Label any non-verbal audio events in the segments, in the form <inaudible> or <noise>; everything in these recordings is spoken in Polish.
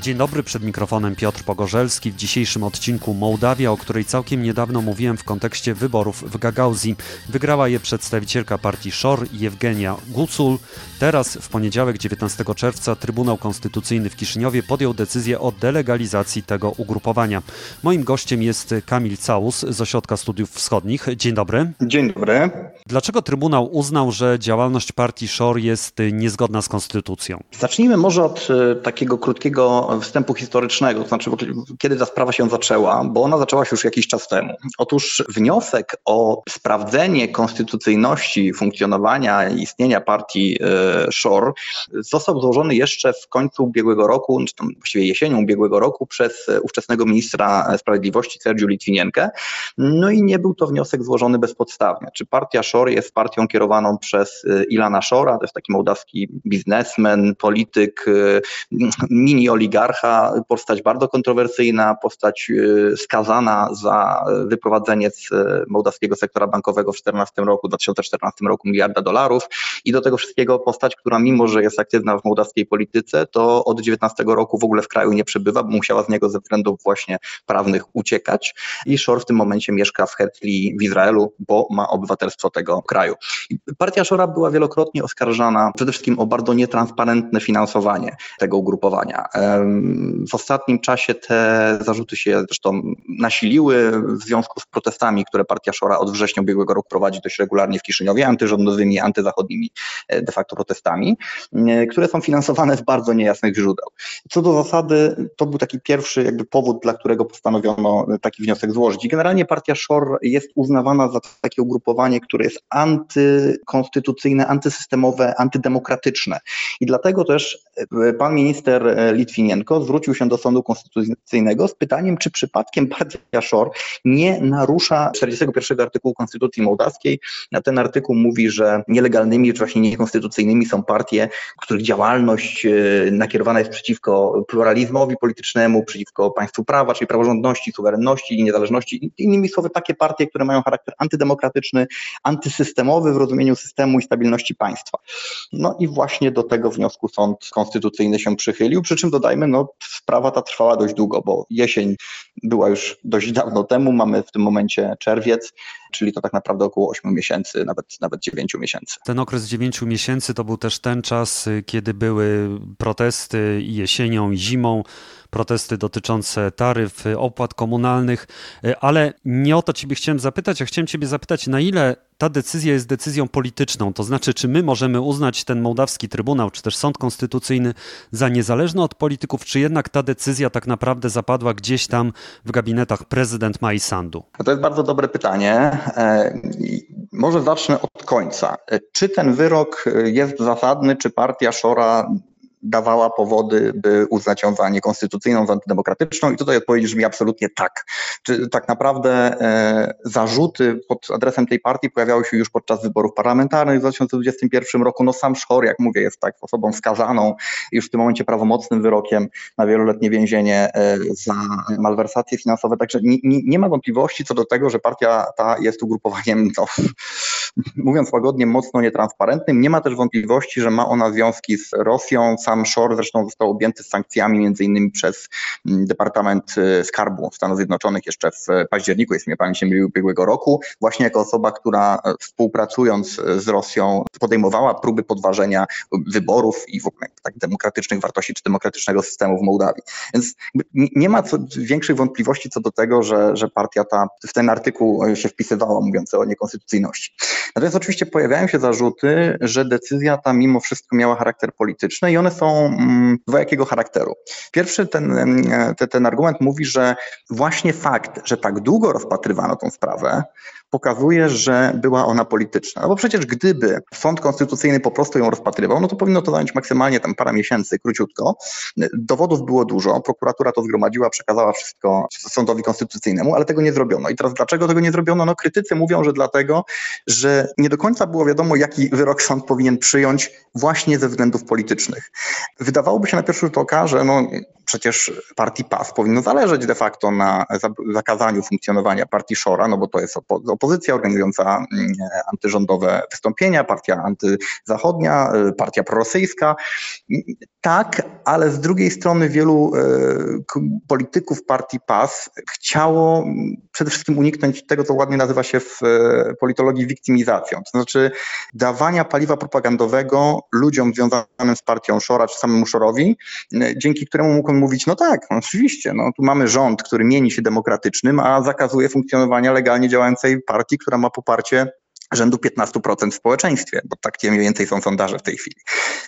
Dzień dobry, przed mikrofonem Piotr Pogorzelski. W dzisiejszym odcinku Mołdawia, o której całkiem niedawno mówiłem w kontekście wyborów w Gagauzji. Wygrała je przedstawicielka partii SZOR Jewgenia Gucul. Teraz, w poniedziałek 19 czerwca, Trybunał Konstytucyjny w Kiszyniowie podjął decyzję o delegalizacji tego ugrupowania. Moim gościem jest Kamil Całus z Ośrodka Studiów Wschodnich. Dzień dobry. Dzień dobry. Dlaczego Trybunał uznał, że działalność partii SZOR jest niezgodna z konstytucją? Zacznijmy może od e, takiego krótkiego wstępu historycznego, to znaczy kiedy ta sprawa się zaczęła, bo ona zaczęła się już jakiś czas temu. Otóż wniosek o sprawdzenie konstytucyjności funkcjonowania i istnienia partii e, SZOR został złożony jeszcze w końcu ubiegłego roku, czy tam właściwie jesienią ubiegłego roku przez ówczesnego ministra sprawiedliwości Sergiu Litwinienkę. No i nie był to wniosek złożony bezpodstawnie. Czy partia SZOR jest partią kierowaną przez e, Ilana Szora, to jest taki mołdawski biznesmen, polityk, mini oligarcha, postać bardzo kontrowersyjna, postać y, skazana za wyprowadzenie z y, mołdawskiego sektora bankowego w 2014 roku, 2014 roku miliarda dolarów i do tego wszystkiego postać, która mimo, że jest aktywna w mołdawskiej polityce, to od 19 roku w ogóle w kraju nie przebywa, bo musiała z niego ze względów właśnie prawnych uciekać i Shor w tym momencie mieszka w Hetli w Izraelu, bo ma obywatelstwo tego kraju. Partia Shora była wielokrotnie oskarżana przede wszystkim o bardzo nietransparentne finansowanie tego ugrupowania. W ostatnim czasie te zarzuty się zresztą nasiliły w związku z protestami, które partia Szora od września ubiegłego roku prowadzi dość regularnie w Kiszyniowie, antyrządowymi, antyzachodnimi e, de facto protestami, e, które są finansowane z bardzo niejasnych źródeł. Co do zasady, to był taki pierwszy jakby powód, dla którego postanowiono taki wniosek złożyć. Generalnie partia Szor jest uznawana za takie ugrupowanie, które jest antykonstytucyjne, antysystemowe, antydemokratyczne. I dlatego też pan minister Litwinienko zwrócił się do Sądu Konstytucyjnego z pytaniem, czy przypadkiem partia SZOR nie narusza 41 artykułu Konstytucji Mołdawskiej. A ten artykuł mówi, że nielegalnymi czy właśnie niekonstytucyjnymi są partie, których działalność e, nakierowana jest przeciwko pluralizmowi politycznemu, przeciwko państwu prawa, czyli praworządności, suwerenności i niezależności. Innymi słowy, takie partie, które mają charakter antydemokratyczny, antysystemowy w rozumieniu systemu i stabilności państwa. No i właśnie do tego wniosku Sąd Konstytucyjny się przychylił, przy czym dodajmy, no sprawa ta trwała dość długo, bo jesień była już dość dawno temu, mamy w tym momencie czerwiec, czyli to tak naprawdę około 8 miesięcy, nawet, nawet 9 miesięcy. Ten okres 9 miesięcy to był też ten czas, kiedy były protesty jesienią i zimą protesty dotyczące taryf, opłat komunalnych, ale nie o to Ciebie chciałem zapytać, a chciałem Ciebie zapytać, na ile ta decyzja jest decyzją polityczną, to znaczy, czy my możemy uznać ten mołdawski trybunał, czy też sąd konstytucyjny za niezależny od polityków, czy jednak ta decyzja tak naprawdę zapadła gdzieś tam w gabinetach prezydent ma i sandu? To jest bardzo dobre pytanie. E, może zacznę od końca. E, czy ten wyrok jest zasadny, czy partia Szora dawała powody, by uznać ją za niekonstytucyjną, za antydemokratyczną i tutaj odpowiedź brzmi absolutnie tak. Czy tak naprawdę e, zarzuty pod adresem tej partii pojawiały się już podczas wyborów parlamentarnych w 2021 roku. No sam Szor, jak mówię, jest tak osobą skazaną już w tym momencie prawomocnym wyrokiem na wieloletnie więzienie e, za malwersacje finansowe, także nie, nie, ma wątpliwości co do tego, że partia ta jest ugrupowaniem, no, <laughs> mówiąc łagodnie, mocno nietransparentnym. Nie ma też wątpliwości, że ma ona związki z Rosją, sam Shore zresztą został objęty sankcjami między innymi przez mm, Departament y, Skarbu Stanów Zjednoczonych jeszcze w październiku, jeśli mnie pamięć nie ubiegłego roku, właśnie jako osoba, która e, współpracując e, z Rosją podejmowała próby podważenia wyborów i w ogóle tak demokratycznych wartości czy demokratycznego systemu w Mołdawii. Więc nie ma co, większych wątpliwości co do tego, że, że partia ta w ten artykuł e, się wpisywała, mówiąc o niekonstytucyjności. Natomiast oczywiście pojawiają się zarzuty, że decyzja ta mimo wszystko miała charakter polityczny i one są mm, dwojakiego charakteru. Pierwszy ten, ten, ten argument mówi, że właśnie fakt, że tak długo rozpatrywano tą sprawę, pokazuje, że była ona polityczna. No bo przecież gdyby sąd konstytucyjny po prostu ją rozpatrywał, no to powinno to zająć maksymalnie tam parę miesięcy, króciutko. Dowodów było dużo, prokuratura to zgromadziła, przekazała wszystko sądowi konstytucyjnemu, ale tego nie zrobiono. I teraz dlaczego tego nie zrobiono? No krytycy mówią, że dlatego, że nie do końca było wiadomo, jaki wyrok sąd powinien przyjąć właśnie ze względów politycznych. Wydawałoby się na pierwszy rzut oka, że no, przecież partii PAS powinno zależeć de facto na zakazaniu funkcjonowania partii Szora, no bo to jest opozycja organizująca mm, antyrządowe wystąpienia, partia antyzachodnia, y, partia prorosyjska. Tak, ale z drugiej strony wielu y, polityków partii PAS chciało mm, przede wszystkim uniknąć tego, co ładnie nazywa się w y, politologii wiktymizacją, to znaczy dawania paliwa propagandowego ludziom związanym z partią Szora czy samemu Szorowi, dzięki któremu mógł mówić, no tak, no oczywiście, no tu mamy rząd, który mieni się demokratycznym, a zakazuje funkcjonowania legalnie działającej partii, która ma poparcie rzędu 15% w społeczeństwie, bo takie mniej więcej są sondaże w tej chwili.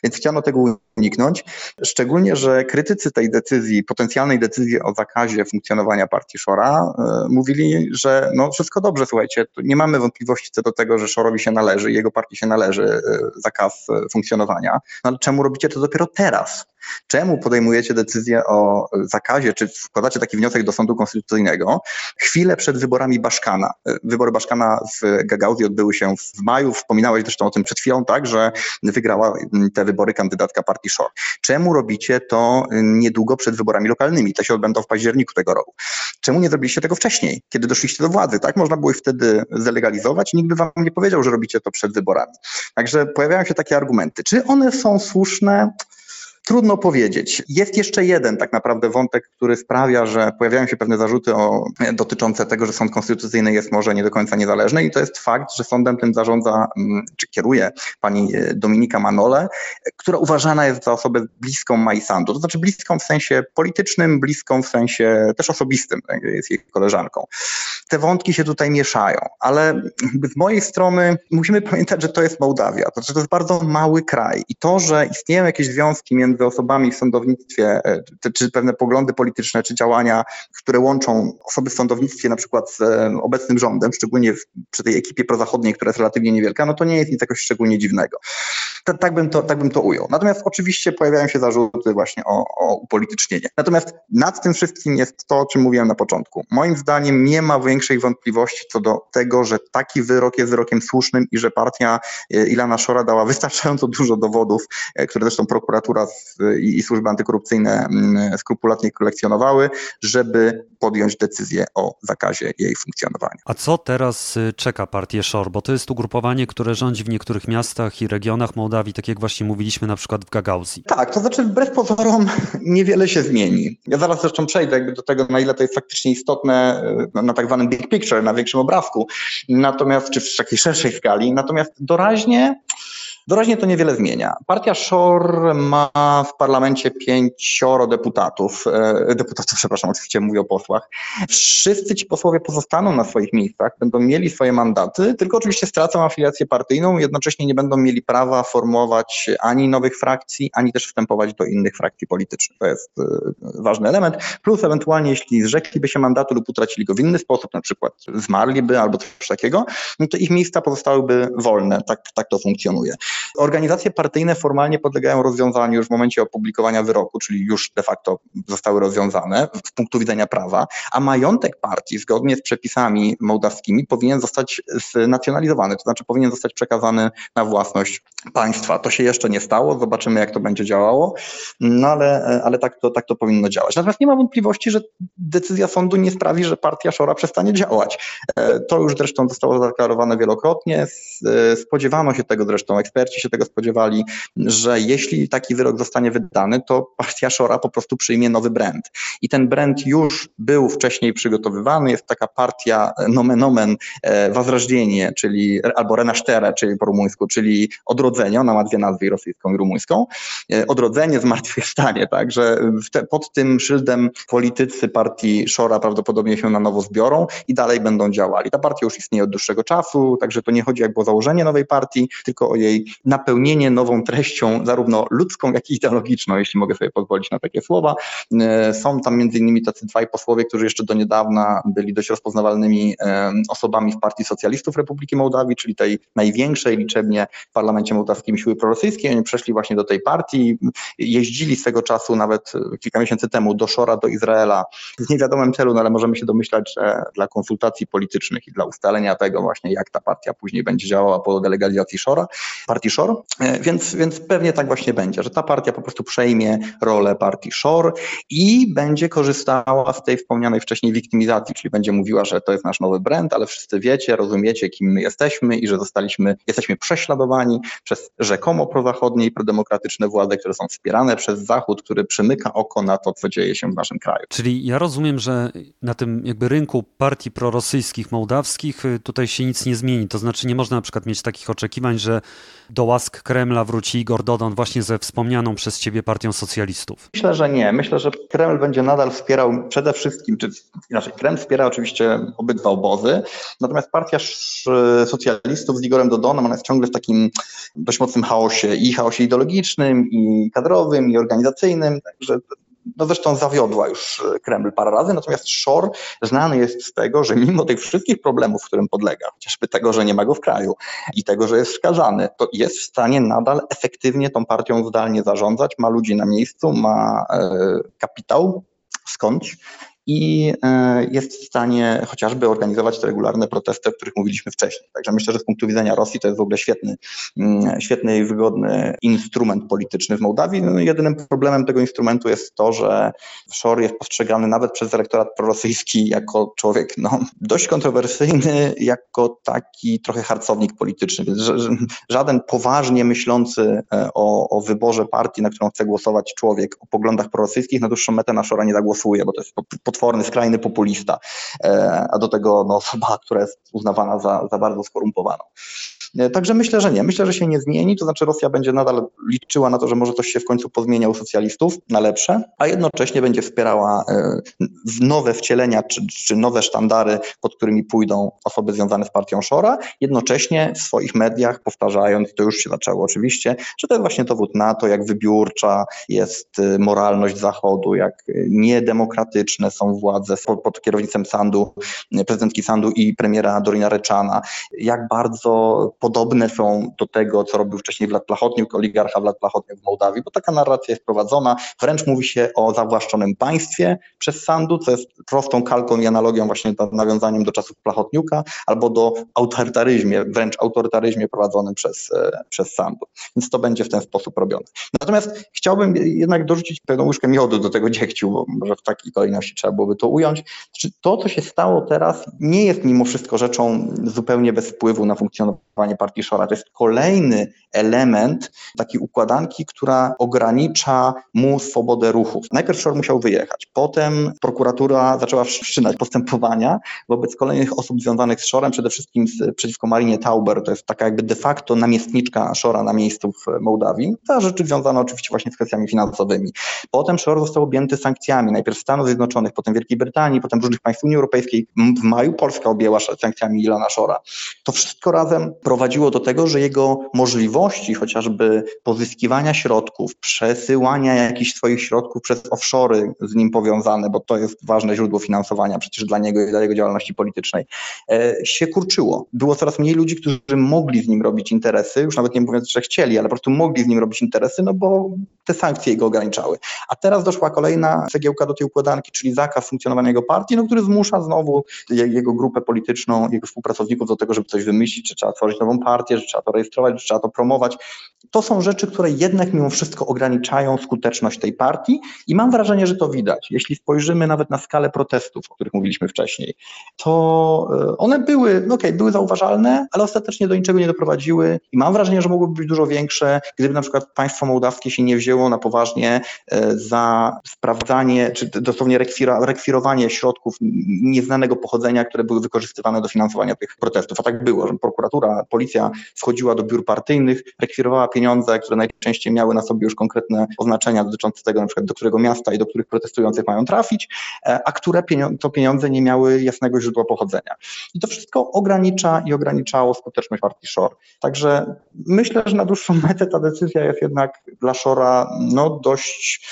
Więc chciano tego uniknąć, szczególnie, że krytycy tej decyzji, potencjalnej decyzji o zakazie funkcjonowania partii Szora e, mówili, że no wszystko dobrze, słuchajcie, nie mamy wątpliwości co do tego, że Szorowi się należy, jego partii się należy e, zakaz e, funkcjonowania, no ale czemu robicie to dopiero teraz? Czemu podejmujecie decyzję o zakazie, czy wkładacie taki wniosek do sądu konstytucyjnego chwilę przed wyborami Baszkana? Wybory Baszkana w Gagauzji odbyły się w maju, wspominałeś zresztą o tym przed chwilą, tak, że wygrała te wybory kandydatka partii Shore. Czemu robicie to niedługo przed wyborami lokalnymi? Te się odbędą w październiku tego roku. Czemu nie zrobiliście tego wcześniej, kiedy doszliście do władzy, tak? Można było ich wtedy zalegalizować i nikt by wam nie powiedział, że robicie to przed wyborami. Także pojawiają się takie argumenty. Czy one są słuszne? Trudno powiedzieć. Jest jeszcze jeden tak naprawdę wątek, który sprawia, że pojawiają się pewne zarzuty o, dotyczące tego, że sąd konstytucyjny jest może nie do końca niezależny i to jest fakt, że sądem tym zarządza, mm, czy kieruje pani e, Dominika Manole, która uważana jest za osobę bliską Majsandu, to znaczy bliską w sensie politycznym, bliską w sensie też osobistym, tak, jest jej koleżanką. Te wątki się tutaj mieszają, ale z mojej strony musimy pamiętać, że to jest Mołdawia, to znaczy to jest bardzo mały kraj i to, że istnieją jakieś związki między między osobami w sądownictwie, e, czy pewne poglądy polityczne, czy działania, które łączą osoby w sądownictwie na przykład z obecnym rządem, szczególnie przy tej ekipie prozachodniej, która jest relatywnie niewielka, no to nie jest nic jakoś szczególnie dziwnego. Tak, tak, bym, to, tak bym to ujął. Natomiast oczywiście pojawiają się zarzuty właśnie o, o upolitycznienie. Natomiast nad tym wszystkim jest to, o czym mówiłem na początku. Moim zdaniem nie ma większej wątpliwości co do tego, że taki wyrok jest wyrokiem słusznym i że partia e, Ilana Szora dała wystarczająco dużo dowodów, które zresztą prokuratura i, i służby antykorupcyjne mm, skrupulatnie kolekcjonowały, żeby podjąć decyzję o zakazie jej funkcjonowania. A co teraz y, czeka partię SZOR? Bo to jest ugrupowanie, które rządzi w niektórych miastach i regionach Mołdawii, tak jak właśnie mówiliśmy na przykład w Gagauzji. Tak, to znaczy wbrew pozorom niewiele się zmieni. Ja zaraz zresztą przejdę jakby do tego, na ile to jest faktycznie istotne y, na tak zwanym big picture, na większym obrazku, natomiast, czy w takiej szerszej skali, natomiast doraźnie Doraźnie to niewiele zmienia. Partia SZOR ma w parlamencie pięcioro deputatów, e, deputatów, przepraszam, oczywiście mówię o posłach. Wszyscy ci posłowie pozostaną na swoich miejscach, będą mieli swoje mandaty, tylko oczywiście stracą afiliację partyjną, jednocześnie nie będą mieli prawa formować ani nowych frakcji, ani też wstępować do innych frakcji politycznych. To jest e, ważny element. Plus ewentualnie, jeśli zrzekliby się mandatu lub utracili go w inny sposób, na przykład zmarliby albo coś takiego, no to ich miejsca pozostałyby wolne. Tak, tak to funkcjonuje. Organizacje partyjne formalnie podlegają rozwiązaniu już w momencie opublikowania wyroku, czyli już de facto zostały rozwiązane z punktu widzenia prawa, a majątek partii zgodnie z przepisami mołdawskimi powinien zostać znacjonalizowany, to znaczy powinien zostać przekazany na własność państwa. To się jeszcze nie stało, zobaczymy jak to będzie działało, no ale, ale tak, to, tak to powinno działać. Natomiast nie ma wątpliwości, że decyzja sądu nie sprawi, że partia Szora przestanie działać. E, to już zresztą zostało zadeklarowane wielokrotnie. E, spodziewano się tego zresztą eksperci, eksperci się tego spodziewali, że jeśli taki wyrok zostanie wydany, to partia Szora po prostu przyjmie nowy brand. I ten brand już był wcześniej przygotowywany, jest taka partia nomen omen e, czyli albo Renasztere, czyli po rumuńsku, czyli odrodzenie, ona ma dwie nazwy, rosyjską i rumuńską, e, odrodzenie, zmartwychwstanie, tak, że te, pod tym szyldem politycy partii Szora prawdopodobnie się na nowo zbiorą i dalej będą działali. Ta partia już istnieje od dłuższego czasu, także to nie chodzi jakby o założenie nowej partii, tylko o jej napełnienie nową treścią, zarówno ludzką, jak i ideologiczną, jeśli mogę sobie pozwolić na takie słowa. E, są tam między innymi tacy dwaj posłowie, którzy jeszcze do niedawna byli dość rozpoznawalnymi e, osobami w Partii Socjalistów Republiki Mołdawii, czyli tej największej liczebnie w parlamencie mołdawskim siły prorosyjskiej. Oni przeszli właśnie do tej partii, jeździli swego czasu nawet kilka miesięcy temu do Szora, do Izraela w niewiadomym celu, no ale możemy się domyślać, że dla konsultacji politycznych i dla ustalenia tego właśnie, jak ta partia później będzie działała po delegalizacji Szora. Partii Shore, więc, więc pewnie tak właśnie będzie, że ta partia po prostu przejmie rolę partii Shore i będzie korzystała z tej wspomnianej wcześniej wiktymizacji, czyli będzie mówiła, że to jest nasz nowy brand, ale wszyscy wiecie, rozumiecie, kim my jesteśmy i że zostaliśmy, jesteśmy prześladowani przez rzekomo prozachodnie i prodemokratyczne władze, które są wspierane przez Zachód, który przymyka oko na to, co dzieje się w naszym kraju. Czyli ja rozumiem, że na tym jakby rynku partii prorosyjskich, mołdawskich y, tutaj się nic nie zmieni. To znaczy nie można na przykład mieć takich oczekiwań, że do łask Kremla wróci Igor Dodon właśnie ze wspomnianą przez ciebie partią socjalistów. Myślę, że nie. Myślę, że Kreml będzie nadal wspierał przede wszystkim, czy inaczej, Kreml wspiera oczywiście obydwa obozy, natomiast partia socjalistów z Igorem Dodonem, ona jest ciągle w takim dość mocnym chaosie i chaosie ideologicznym, i kadrowym, i organizacyjnym, także no zresztą zawiodła już e, Kreml parę razy, natomiast Shor znany jest z tego, że mimo tych wszystkich problemów, którym podlega, chociażby tego, że nie ma go w kraju i tego, że jest skazany, to jest w stanie nadal efektywnie tą partią zdalnie zarządzać, ma ludzi na miejscu, ma e, kapitał. Skądś i e, jest w stanie chociażby organizować te regularne protesty, o których mówiliśmy wcześniej. Także myślę, że z punktu widzenia Rosji to jest w ogóle świetny, mm, świetny i wygodny instrument polityczny w Mołdawii. No, jedynym problemem tego instrumentu jest to, że Szor jest postrzegany nawet przez elektorat prorosyjski jako człowiek no, dość kontrowersyjny, jako taki trochę harcownik polityczny. Więc żaden poważnie myślący e, o, o wyborze partii, na którą chce głosować człowiek o poglądach prorosyjskich, na dłuższą metę na Szora nie zagłosuje, bo to jest potworny, skrajny populista, e, a do tego no, osoba, która jest uznawana za, za bardzo skorumpowaną. E, także myślę, że nie. Myślę, że się nie zmieni, to znaczy Rosja będzie nadal liczyła na to, że może coś się w końcu pozmienia u socjalistów na lepsze, a jednocześnie będzie wspierała e, nowe wcielenia czy, czy nowe sztandary, pod którymi pójdą osoby związane z partią Szora, jednocześnie w swoich mediach powtarzając, to już się zaczęło oczywiście, że to jest właśnie dowód na to, jak wybiórcza jest e, moralność Zachodu, jak niedemokratyczne są władze pod, kierownictwem Sandu, prezydentki Sandu i premiera Dorina Reczana, jak bardzo podobne są do tego, co robił wcześniej Wlad Plachotniuk, oligarcha Wlad Plachotniuk w Mołdawii, bo taka narracja jest prowadzona. Wręcz mówi się o zawłaszczonym państwie przez Sandu, co jest prostą kalką i analogią właśnie do, nawiązaniem do czasów Plachotniuka, albo do autorytaryzmie, wręcz autorytaryzmie prowadzonym przez, e, przez Sandu. Więc to będzie w ten sposób robione. Natomiast chciałbym jednak dorzucić pewną łyżkę miodu do tego dziegciu, bo może w takiej kolejności trzeba byłoby to ująć. To, co się stało teraz, nie jest mimo wszystko rzeczą zupełnie bez wpływu na funkcjonowanie partii Szora. To jest kolejny element takiej układanki, która ogranicza mu swobodę ruchów. Najpierw Szor musiał wyjechać, potem prokuratura zaczęła wszczynać postępowania wobec kolejnych osób związanych z Szorem, przede wszystkim z, przeciwko Marinie Tauber, to jest taka jakby de facto namiestniczka Szora na miejscu w Mołdawii. Za rzeczy związane oczywiście właśnie z kwestiami finansowymi. Potem Szor został objęty sankcjami, najpierw Stanów Zjednoczonych, potem Wielkiej Brytanii, potem różnych państw Unii Europejskiej. W maju Polska objęła sankcjami Ilana Szora. To wszystko razem prowadziło do tego, że jego możliwości chociażby pozyskiwania środków, przesyłania jakichś swoich środków przez offshory z nim powiązane, bo to jest ważne źródło finansowania przecież dla niego i dla jego działalności politycznej, e, się kurczyło. Było coraz mniej ludzi, którzy mogli z nim robić interesy, już nawet nie mówiąc, że chcieli, ale po prostu mogli z nim robić interesy, no bo te sankcje jego ograniczały. A teraz doszła kolejna cegiełka do tej układanki, czyli zakaz funkcjonowania jego partii, no, który zmusza znowu jego grupę polityczną, jego współpracowników do tego, żeby coś wymyślić, czy trzeba tworzyć nową partię, że trzeba to rejestrować, że trzeba to promować. To są rzeczy, które jednak mimo wszystko ograniczają skuteczność tej partii i mam wrażenie, że to widać. Jeśli spojrzymy nawet na skalę protestów, o których mówiliśmy wcześniej, to e, one były, no okej, okay, były zauważalne, ale ostatecznie do niczego nie doprowadziły i mam wrażenie, że mogłyby być dużo większe, gdyby na przykład państwo mołdawskie się nie wzięło na poważnie e, za sprawdzanie, czy dosłownie rekwirowanie środków nieznanego pochodzenia, które były wykorzystywane do finansowania tych protestów. A tak było, że prokuratura, policja wchodziła do biur partyjnych, rekwirowała pieniądze, które najczęściej miały na sobie już konkretne oznaczenia dotyczące tego, na przykład do którego miasta i do których protestujących mają trafić, e, a które to pieniądze nie miały jasnego źródła pochodzenia. I to wszystko ogranicza i ograniczało skuteczność partii Shore. Także myślę, że na dłuższą metę ta decyzja jest jednak dla Shora no, dość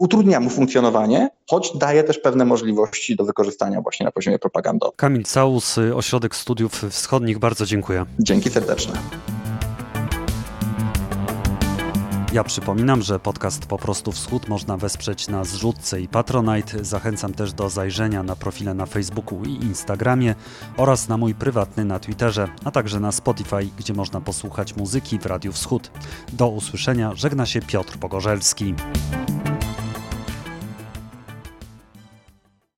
utrudnia mu funkcjonowanie, choć daje też pewne możliwości do wykorzystania właśnie na poziomie propagandowym. Kamil Całus, Ośrodek Studiów Wschodnich, bardzo dziękuję. Dzięki serdeczne. Ja przypominam, że podcast Po prostu Wschód można wesprzeć na zrzutce i Patronite. Zachęcam też do zajrzenia na profile na Facebooku i Instagramie oraz na mój prywatny na Twitterze, a także na Spotify, gdzie można posłuchać muzyki w Radiu Wschód. Do usłyszenia, żegna się Piotr Pogorzelski.